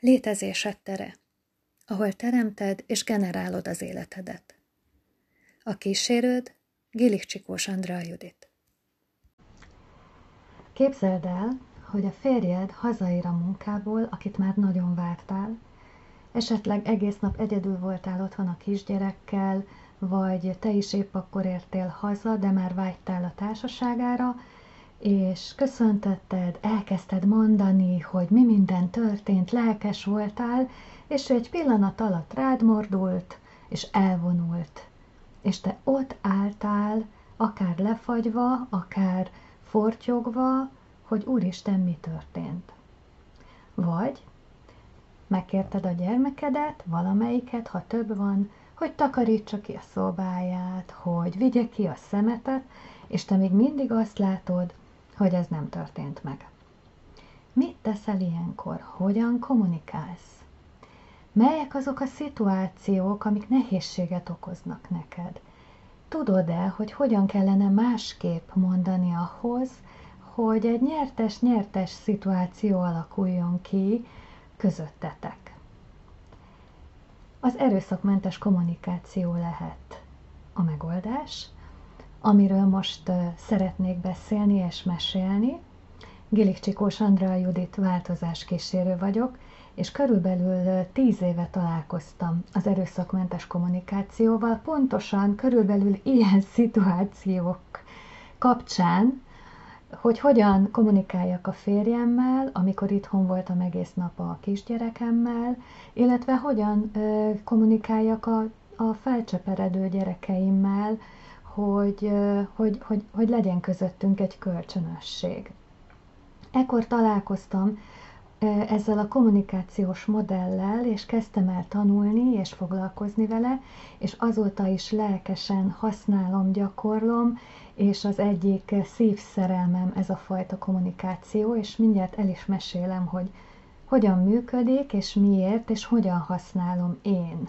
Létezésed tere, ahol teremted és generálod az életedet. A kísérőd Gilik Csikós Andrá Judit. Képzeld el, hogy a férjed hazaér a munkából, akit már nagyon vártál, esetleg egész nap egyedül voltál otthon a kisgyerekkel, vagy te is épp akkor értél haza, de már vágytál a társaságára, és köszöntötted, elkezdted mondani, hogy mi minden történt, lelkes voltál, és ő egy pillanat alatt rád mordult, és elvonult. És te ott álltál, akár lefagyva, akár fortyogva, hogy Úristen, mi történt. Vagy megkérted a gyermekedet, valamelyiket, ha több van, hogy takarítsa ki a szobáját, hogy vigye ki a szemetet, és te még mindig azt látod, hogy ez nem történt meg. Mit teszel ilyenkor? Hogyan kommunikálsz? Melyek azok a szituációk, amik nehézséget okoznak neked? Tudod-e, hogy hogyan kellene másképp mondani ahhoz, hogy egy nyertes-nyertes szituáció alakuljon ki közöttetek? Az erőszakmentes kommunikáció lehet a megoldás, amiről most szeretnék beszélni és mesélni. Gilik Csikós Andrea Judit változáskísérő vagyok, és körülbelül tíz éve találkoztam az erőszakmentes kommunikációval, pontosan körülbelül ilyen szituációk kapcsán, hogy hogyan kommunikáljak a férjemmel, amikor itthon voltam egész nap a kisgyerekemmel, illetve hogyan ö, kommunikáljak a, a felcseperedő gyerekeimmel, hogy, hogy, hogy, hogy legyen közöttünk egy kölcsönösség. Ekkor találkoztam ezzel a kommunikációs modellel, és kezdtem el tanulni és foglalkozni vele, és azóta is lelkesen használom, gyakorlom, és az egyik szívszerelmem ez a fajta kommunikáció, és mindjárt el is mesélem, hogy hogyan működik, és miért, és hogyan használom én.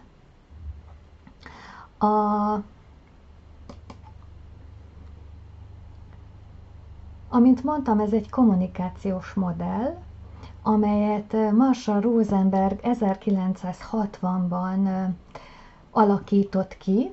A Amint mondtam, ez egy kommunikációs modell, amelyet Marshall Rosenberg 1960-ban alakított ki.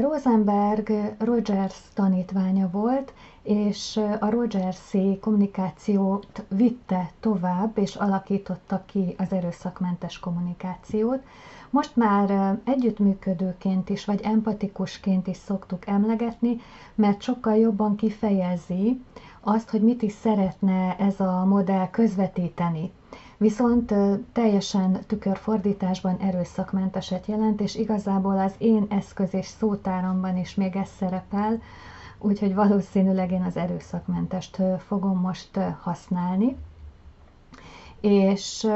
Rosenberg Rogers tanítványa volt, és a rogers kommunikációt vitte tovább, és alakította ki az erőszakmentes kommunikációt. Most már együttműködőként is, vagy empatikusként is szoktuk emlegetni, mert sokkal jobban kifejezi azt, hogy mit is szeretne ez a modell közvetíteni. Viszont teljesen tükörfordításban erőszakmenteset jelent, és igazából az én eszköz és szótáramban is még ez szerepel, úgyhogy valószínűleg én az erőszakmentest fogom most használni. És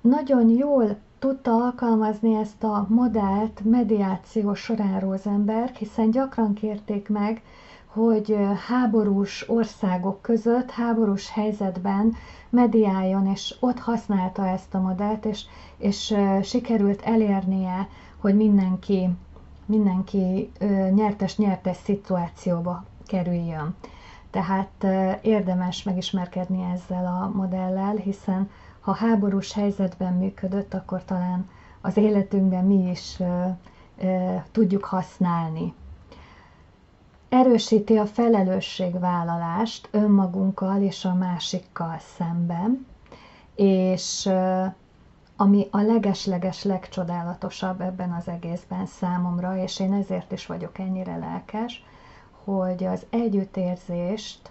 nagyon jól tudta alkalmazni ezt a modellt mediáció során Rosenberg, hiszen gyakran kérték meg, hogy háborús országok között, háborús helyzetben mediáljon, és ott használta ezt a modellt, és, és sikerült elérnie, hogy mindenki, mindenki nyertes-nyertes szituációba kerüljön. Tehát érdemes megismerkedni ezzel a modellel, hiszen ha háborús helyzetben működött, akkor talán az életünkben mi is tudjuk használni. Erősíti a felelősségvállalást önmagunkkal és a másikkal szemben, és ami a legesleges legcsodálatosabb ebben az egészben számomra, és én ezért is vagyok ennyire lelkes, hogy az együttérzést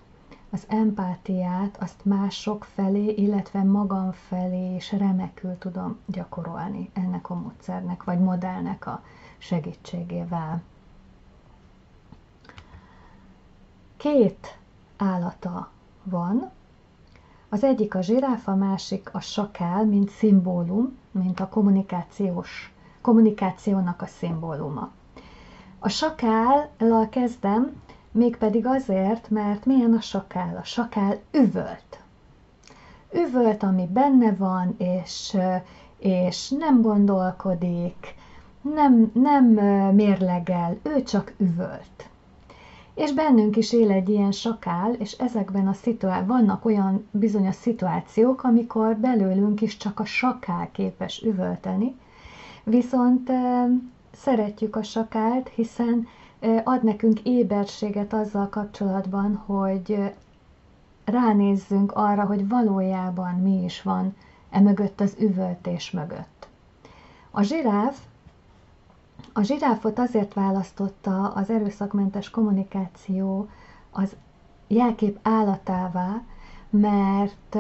az empátiát azt mások felé, illetve magam felé is remekül tudom gyakorolni ennek a módszernek, vagy modellnek a segítségével. Két állata van, az egyik a zsiráf, a másik a sakál, mint szimbólum, mint a kommunikációs, kommunikációnak a szimbóluma. A sakállal kezdem, Mégpedig azért, mert milyen a sakál. A sakál üvölt. Üvölt, ami benne van, és, és nem gondolkodik, nem, nem mérlegel, ő csak üvölt. És bennünk is él egy ilyen sakál, és ezekben a szituá- vannak olyan bizonyos szituációk, amikor belőlünk is csak a sakál képes üvölteni, viszont e, szeretjük a sakált, hiszen e, ad nekünk éberséget azzal kapcsolatban, hogy ránézzünk arra, hogy valójában mi is van e mögött az üvöltés mögött. A zsiráf a zsiráfot azért választotta az erőszakmentes kommunikáció az jelkép állatává, mert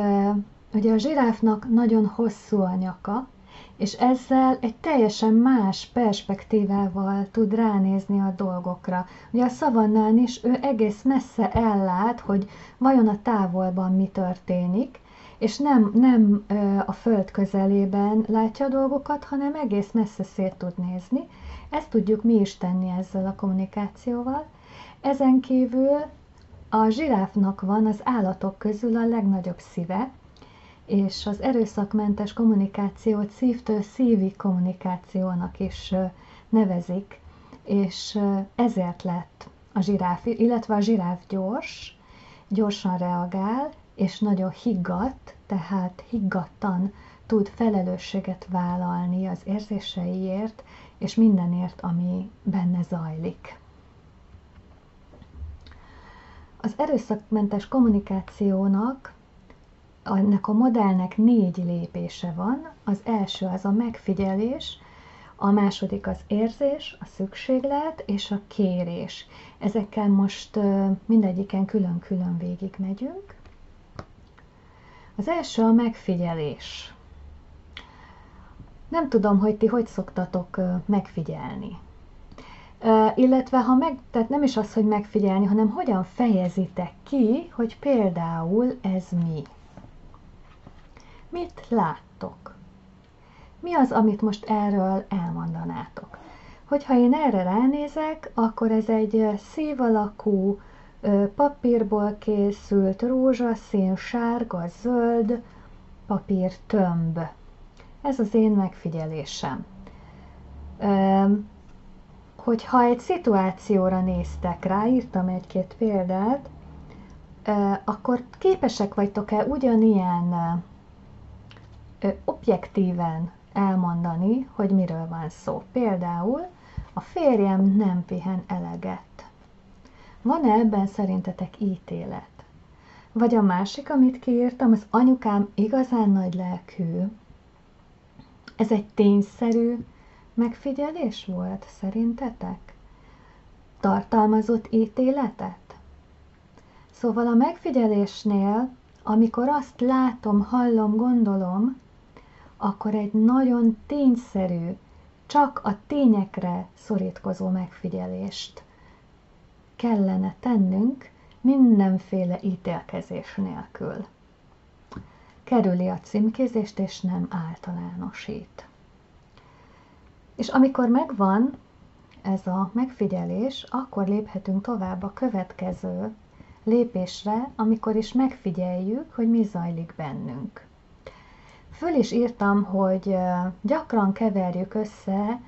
ugye a zsiráfnak nagyon hosszú a nyaka, és ezzel egy teljesen más perspektívával tud ránézni a dolgokra. Ugye a szavannán is ő egész messze ellát, hogy vajon a távolban mi történik, és nem, nem a föld közelében látja a dolgokat, hanem egész messze szét tud nézni. Ezt tudjuk mi is tenni ezzel a kommunikációval. Ezen kívül a zsiráfnak van az állatok közül a legnagyobb szíve, és az erőszakmentes kommunikációt szívtől szívi kommunikációnak is nevezik, és ezért lett a zsiráf, illetve a zsiráf gyors, gyorsan reagál, és nagyon higgadt, tehát higgadtan tud felelősséget vállalni az érzéseiért, és mindenért, ami benne zajlik. Az erőszakmentes kommunikációnak, ennek a modellnek négy lépése van. Az első az a megfigyelés, a második az érzés, a szükséglet és a kérés. Ezekkel most mindegyiken külön-külön végig megyünk. Az első a megfigyelés. Nem tudom, hogy ti hogy szoktatok megfigyelni. Illetve, ha meg, tehát nem is az, hogy megfigyelni, hanem hogyan fejezitek ki, hogy például ez mi. Mit láttok? Mi az, amit most erről elmondanátok? Hogyha én erre ránézek, akkor ez egy szív alakú, papírból készült rózsaszín, sárga, zöld papír tömb. Ez az én megfigyelésem. Hogyha egy szituációra néztek rá, írtam egy-két példát, akkor képesek vagytok-e ugyanilyen objektíven elmondani, hogy miről van szó. Például a férjem nem pihen eleget. Van-e ebben szerintetek ítélet? Vagy a másik, amit kiírtam, az anyukám igazán nagy lelkű. Ez egy tényszerű megfigyelés volt, szerintetek? Tartalmazott ítéletet? Szóval a megfigyelésnél, amikor azt látom, hallom, gondolom, akkor egy nagyon tényszerű, csak a tényekre szorítkozó megfigyelést kellene tennünk mindenféle ítélkezés nélkül. Kerüli a címkézést, és nem általánosít. És amikor megvan ez a megfigyelés, akkor léphetünk tovább a következő lépésre, amikor is megfigyeljük, hogy mi zajlik bennünk. Föl is írtam, hogy gyakran keverjük össze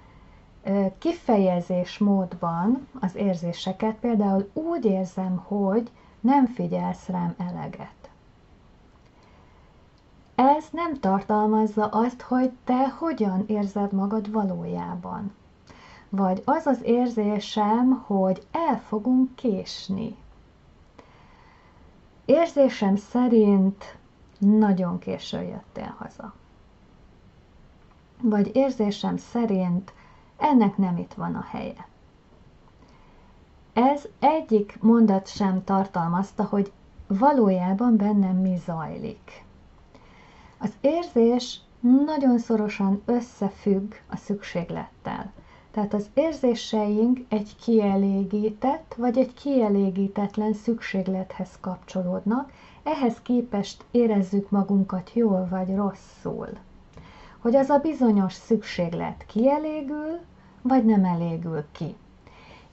kifejezés módban az érzéseket, például úgy érzem, hogy nem figyelsz rám eleget. Ez nem tartalmazza azt, hogy te hogyan érzed magad valójában. Vagy az az érzésem, hogy el fogunk késni. Érzésem szerint nagyon késő jöttél haza. Vagy érzésem szerint ennek nem itt van a helye. Ez egyik mondat sem tartalmazta, hogy valójában bennem mi zajlik. Az érzés nagyon szorosan összefügg a szükséglettel. Tehát az érzéseink egy kielégített vagy egy kielégítetlen szükséglethez kapcsolódnak, ehhez képest érezzük magunkat jól vagy rosszul. Hogy az a bizonyos szükséglet kielégül, vagy nem elégül ki.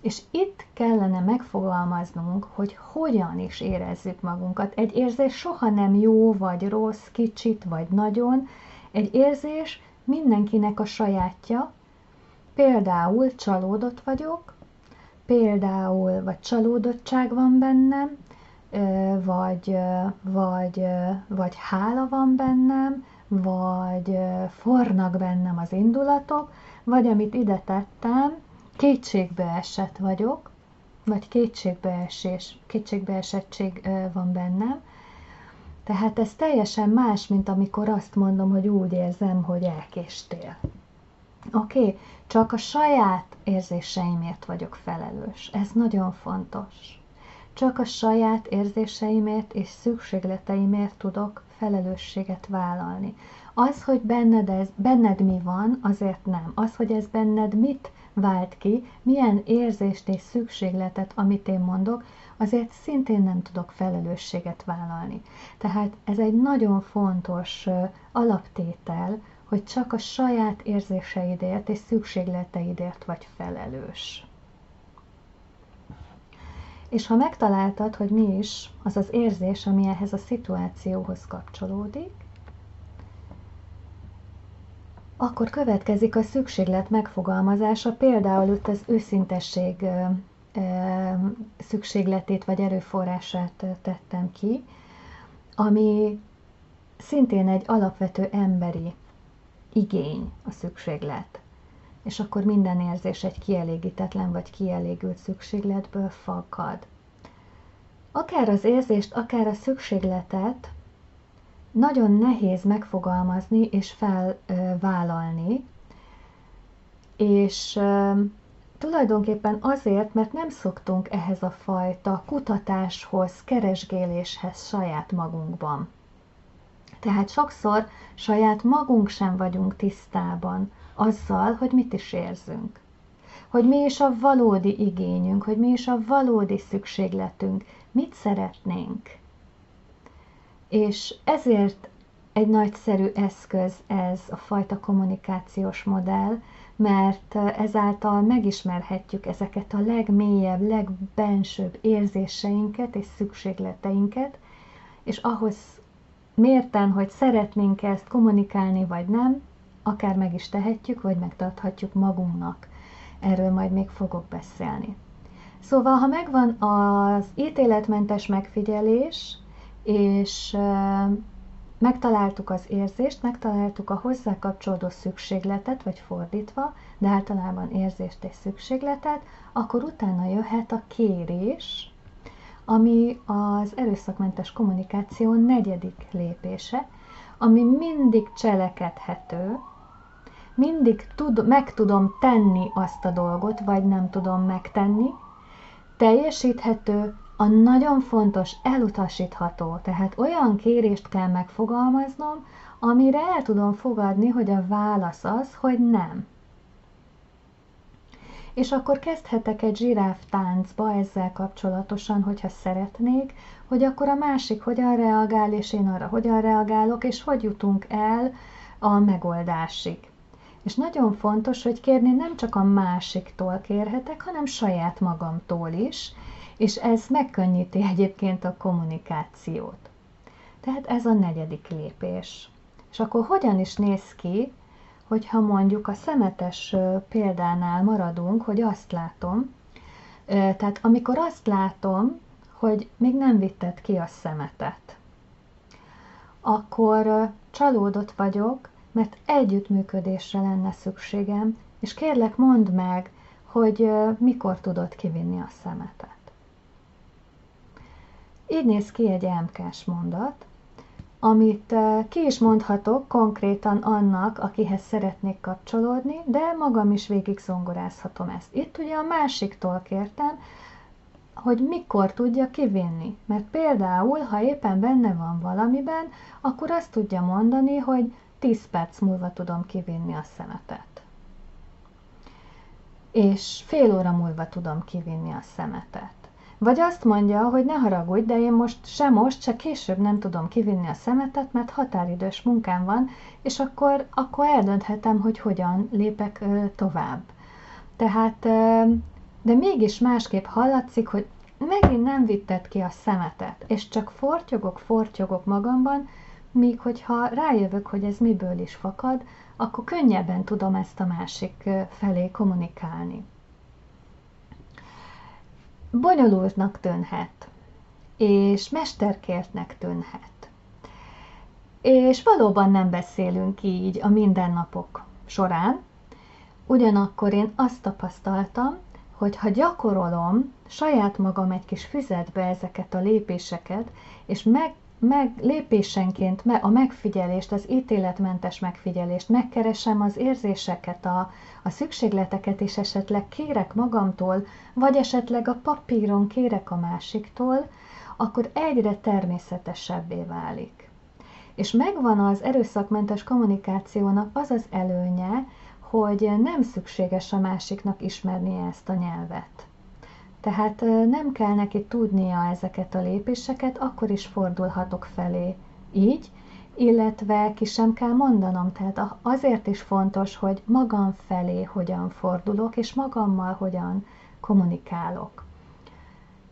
És itt kellene megfogalmaznunk, hogy hogyan is érezzük magunkat. Egy érzés soha nem jó vagy rossz, kicsit vagy nagyon. Egy érzés mindenkinek a sajátja. Például csalódott vagyok, például vagy csalódottság van bennem, vagy, vagy, vagy hála van bennem, vagy fornak bennem az indulatok, vagy amit ide tettem, kétségbeesett vagyok, vagy kétségbeesés, kétségbeesettség van bennem. Tehát ez teljesen más, mint amikor azt mondom, hogy úgy érzem, hogy elkéstél. Oké, okay? csak a saját érzéseimért vagyok felelős. Ez nagyon fontos. Csak a saját érzéseimért és szükségleteimért tudok felelősséget vállalni. Az, hogy benned, ez, benned mi van, azért nem. Az, hogy ez benned mit vált ki, milyen érzést és szükségletet, amit én mondok, azért szintén nem tudok felelősséget vállalni. Tehát ez egy nagyon fontos alaptétel, hogy csak a saját érzéseidért és szükségleteidért vagy felelős. És ha megtaláltad, hogy mi is az az érzés, ami ehhez a szituációhoz kapcsolódik, akkor következik a szükséglet megfogalmazása, például itt az őszintesség szükségletét vagy erőforrását tettem ki, ami szintén egy alapvető emberi igény a szükséglet. És akkor minden érzés egy kielégítetlen vagy kielégült szükségletből fakad. Akár az érzést, akár a szükségletet nagyon nehéz megfogalmazni és felvállalni, és tulajdonképpen azért, mert nem szoktunk ehhez a fajta kutatáshoz, keresgéléshez saját magunkban. Tehát sokszor saját magunk sem vagyunk tisztában azzal, hogy mit is érzünk. Hogy mi is a valódi igényünk, hogy mi is a valódi szükségletünk, mit szeretnénk. És ezért egy nagyszerű eszköz ez a fajta kommunikációs modell, mert ezáltal megismerhetjük ezeket a legmélyebb, legbensőbb érzéseinket és szükségleteinket, és ahhoz mérten, hogy szeretnénk ezt kommunikálni vagy nem, akár meg is tehetjük, vagy megtarthatjuk magunknak. Erről majd még fogok beszélni. Szóval, ha megvan az ítéletmentes megfigyelés, és megtaláltuk az érzést, megtaláltuk a hozzá kapcsolódó szükségletet, vagy fordítva, de általában érzést és szükségletet, akkor utána jöhet a kérés, ami az erőszakmentes kommunikáció negyedik lépése, ami mindig cselekedhető, mindig tud, meg tudom tenni azt a dolgot, vagy nem tudom megtenni, teljesíthető, a nagyon fontos, elutasítható, tehát olyan kérést kell megfogalmaznom, amire el tudom fogadni, hogy a válasz az, hogy nem. És akkor kezdhetek egy zsiráf táncba ezzel kapcsolatosan, hogyha szeretnék, hogy akkor a másik hogyan reagál, és én arra hogyan reagálok, és hogy jutunk el a megoldásig. És nagyon fontos, hogy kérni nem csak a másiktól kérhetek, hanem saját magamtól is, és ez megkönnyíti egyébként a kommunikációt. Tehát ez a negyedik lépés. És akkor hogyan is néz ki, hogyha mondjuk a szemetes példánál maradunk, hogy azt látom, tehát amikor azt látom, hogy még nem vitted ki a szemetet, akkor csalódott vagyok, mert együttműködésre lenne szükségem, és kérlek mondd meg, hogy mikor tudod kivinni a szemetet. Így néz ki egy MK-s mondat, amit ki is mondhatok konkrétan annak, akihez szeretnék kapcsolódni, de magam is végig zongorázhatom ezt. Itt ugye a másiktól kértem, hogy mikor tudja kivinni. Mert például, ha éppen benne van valamiben, akkor azt tudja mondani, hogy 10 perc múlva tudom kivinni a szemetet. És fél óra múlva tudom kivinni a szemetet. Vagy azt mondja, hogy ne haragudj, de én most sem most, se később nem tudom kivinni a szemetet, mert határidős munkám van, és akkor, akkor eldönthetem, hogy hogyan lépek tovább. Tehát, de mégis másképp hallatszik, hogy megint nem vitted ki a szemetet, és csak fortyogok, fortyogok magamban, míg hogyha rájövök, hogy ez miből is fakad, akkor könnyebben tudom ezt a másik felé kommunikálni. Bonyolultnak tűnhet, és mesterkértnek tűnhet. És valóban nem beszélünk így a mindennapok során, ugyanakkor én azt tapasztaltam, hogy ha gyakorolom saját magam egy kis füzetbe ezeket a lépéseket, és meg, meg lépésenként a megfigyelést, az ítéletmentes megfigyelést, megkeresem az érzéseket, a, a szükségleteket, és esetleg kérek magamtól, vagy esetleg a papíron kérek a másiktól, akkor egyre természetesebbé válik. És megvan az erőszakmentes kommunikációnak az az előnye, hogy nem szükséges a másiknak ismernie ezt a nyelvet. Tehát nem kell neki tudnia ezeket a lépéseket, akkor is fordulhatok felé így, illetve ki sem kell mondanom. Tehát azért is fontos, hogy magam felé hogyan fordulok, és magammal hogyan kommunikálok.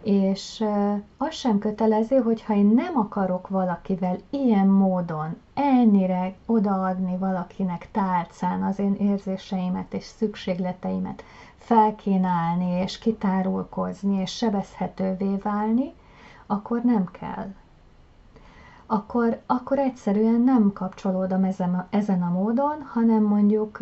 És az sem kötelező, hogy ha én nem akarok valakivel ilyen módon ennyire odaadni valakinek tálcán az én érzéseimet és szükségleteimet, felkínálni és kitárulkozni és sebezhetővé válni, akkor nem kell. Akkor, akkor egyszerűen nem kapcsolódom ezen a, ezen a módon, hanem mondjuk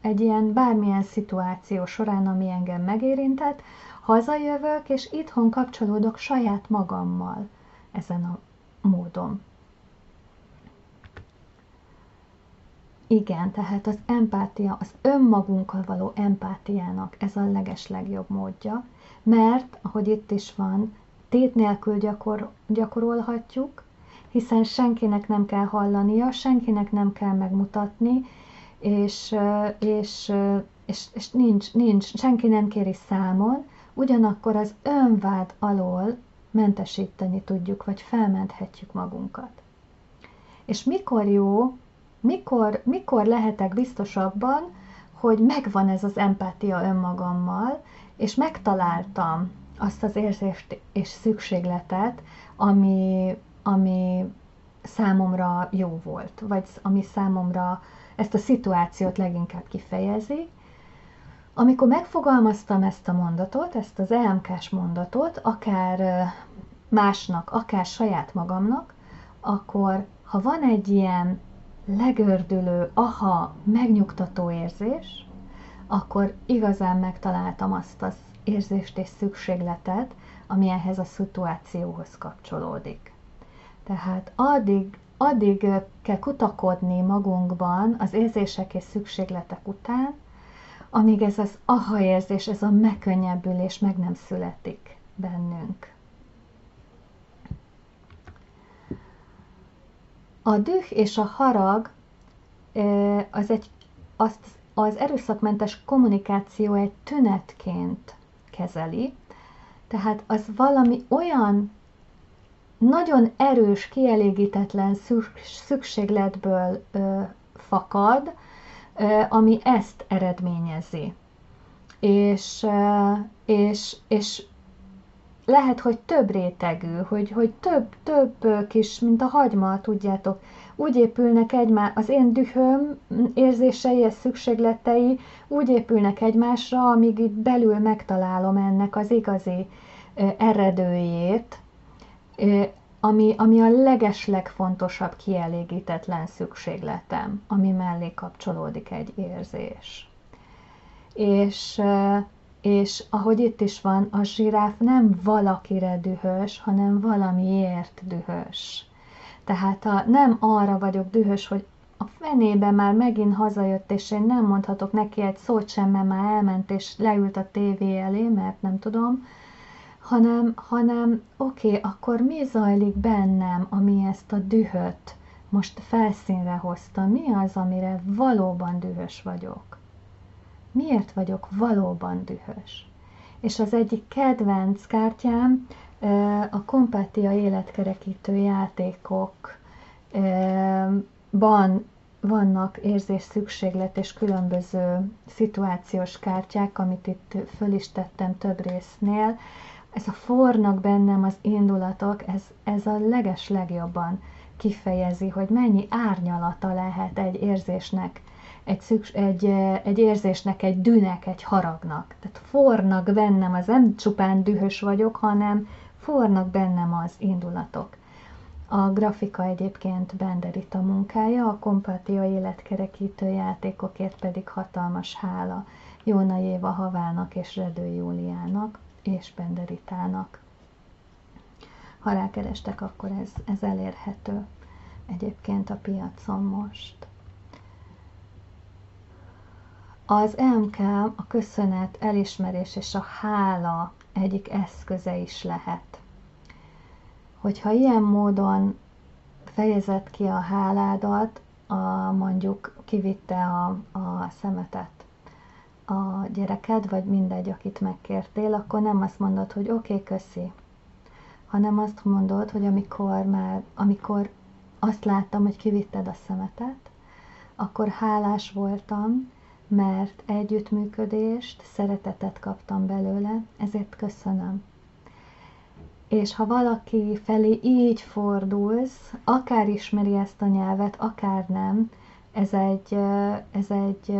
egy ilyen bármilyen szituáció során, ami engem megérintett, hazajövök, és itthon kapcsolódok saját magammal ezen a módon. Igen, tehát az empátia, az önmagunkkal való empátiának ez a legeslegjobb módja, mert, ahogy itt is van, tét nélkül gyakor, gyakorolhatjuk, hiszen senkinek nem kell hallania, senkinek nem kell megmutatni, és, és, és, és nincs, nincs, senki nem kéri számon, ugyanakkor az önvád alól mentesíteni tudjuk, vagy felmenthetjük magunkat. És mikor jó, mikor, mikor lehetek biztos abban, hogy megvan ez az empátia önmagammal, és megtaláltam azt az érzést és szükségletet, ami, ami számomra jó volt, vagy ami számomra ezt a szituációt leginkább kifejezi, amikor megfogalmaztam ezt a mondatot, ezt az EMK-s mondatot, akár másnak, akár saját magamnak, akkor ha van egy ilyen legördülő, aha, megnyugtató érzés, akkor igazán megtaláltam azt az érzést és szükségletet, ami ehhez a szituációhoz kapcsolódik. Tehát addig, addig kell kutakodni magunkban az érzések és szükségletek után, amíg ez az aha érzés, ez a megkönnyebbülés meg nem születik bennünk. A düh és a harag az egy, azt az erőszakmentes kommunikáció egy tünetként kezeli, tehát az valami olyan nagyon erős, kielégítetlen szükségletből fakad, ami ezt eredményezi. És, és, és lehet, hogy több rétegű, hogy, hogy több, több kis, mint a hagyma, tudjátok, úgy épülnek egymás, az én dühöm érzései és szükségletei úgy épülnek egymásra, amíg itt belül megtalálom ennek az igazi eredőjét, ami, ami a legeslegfontosabb kielégítetlen szükségletem, ami mellé kapcsolódik egy érzés. És, és ahogy itt is van, a zsiráf nem valakire dühös, hanem valamiért dühös. Tehát a, nem arra vagyok dühös, hogy a fenébe már megint hazajött, és én nem mondhatok neki egy szót sem, mert már elment, és leült a tévé elé, mert nem tudom, hanem, hanem oké, okay, akkor mi zajlik bennem, ami ezt a dühöt most felszínre hozta? Mi az, amire valóban dühös vagyok? Miért vagyok valóban dühös? És az egyik kedvenc kártyám a kompátia életkerekítő játékokban vannak érzés, szükséglet és különböző szituációs kártyák, amit itt föl is tettem több résznél, ez a fornak bennem az indulatok, ez, ez a leges legjobban kifejezi, hogy mennyi árnyalata lehet egy érzésnek, egy, szüks, egy, egy érzésnek, egy dűnek, egy haragnak. Tehát fornak bennem, az nem csupán dühös vagyok, hanem fornak bennem az indulatok. A grafika egyébként Benderita munkája, a kompatia életkerekítő játékokért pedig hatalmas hála Jóna Éva Havának és Redő Júliának és Benderitának. Ha rákerestek, akkor ez, ez elérhető egyébként a piacon most. Az MK a köszönet, elismerés és a hála egyik eszköze is lehet. Hogyha ilyen módon fejezett ki a háládat, a, mondjuk kivitte a, a szemetet a gyereked, vagy mindegy, akit megkértél, akkor nem azt mondod, hogy oké, okay, köszi, hanem azt mondod, hogy amikor már, amikor azt láttam, hogy kivitted a szemetet, akkor hálás voltam, mert együttműködést, szeretetet kaptam belőle, ezért köszönöm. És ha valaki felé így fordulsz, akár ismeri ezt a nyelvet, akár nem, ez egy, ez egy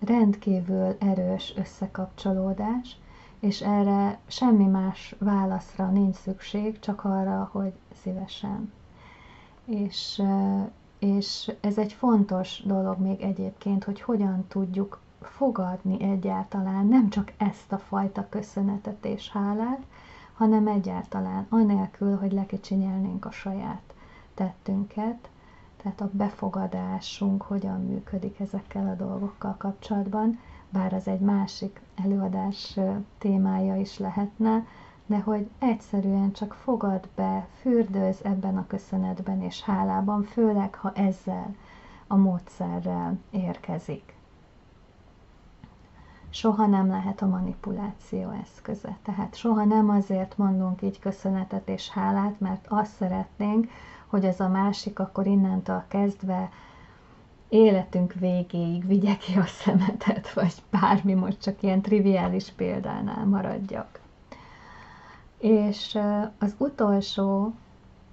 rendkívül erős összekapcsolódás, és erre semmi más válaszra nincs szükség, csak arra, hogy szívesen. És és ez egy fontos dolog még egyébként, hogy hogyan tudjuk fogadni egyáltalán nem csak ezt a fajta köszönetet és hálát, hanem egyáltalán anélkül, hogy lekicsinyelnénk a saját tettünket, tehát a befogadásunk hogyan működik ezekkel a dolgokkal kapcsolatban, bár az egy másik előadás témája is lehetne, de hogy egyszerűen csak fogad be, fürdőz ebben a köszönetben és hálában, főleg ha ezzel a módszerrel érkezik. Soha nem lehet a manipuláció eszköze. Tehát soha nem azért mondunk így köszönetet és hálát, mert azt szeretnénk, hogy az a másik akkor innentől kezdve életünk végéig vigye ki a szemetet, vagy bármi, most csak ilyen triviális példánál maradjak. És az utolsó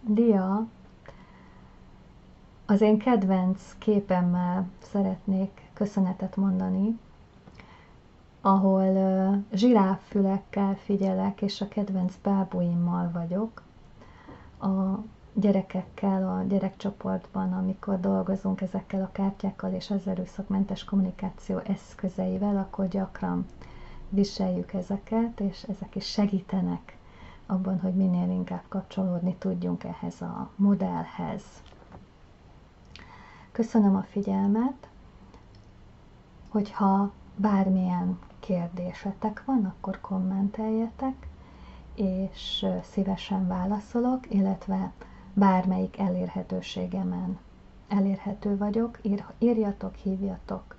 dia az én kedvenc képemmel szeretnék köszönetet mondani, ahol zsiráffülekkel figyelek, és a kedvenc bábúimmal vagyok, a gyerekekkel, a gyerekcsoportban, amikor dolgozunk ezekkel a kártyákkal és az erőszakmentes kommunikáció eszközeivel, akkor gyakran viseljük ezeket, és ezek is segítenek abban, hogy minél inkább kapcsolódni tudjunk ehhez a modellhez. Köszönöm a figyelmet, hogyha bármilyen kérdésetek van, akkor kommenteljetek, és szívesen válaszolok, illetve bármelyik elérhetőségemen elérhető vagyok, ír, írjatok, hívjatok,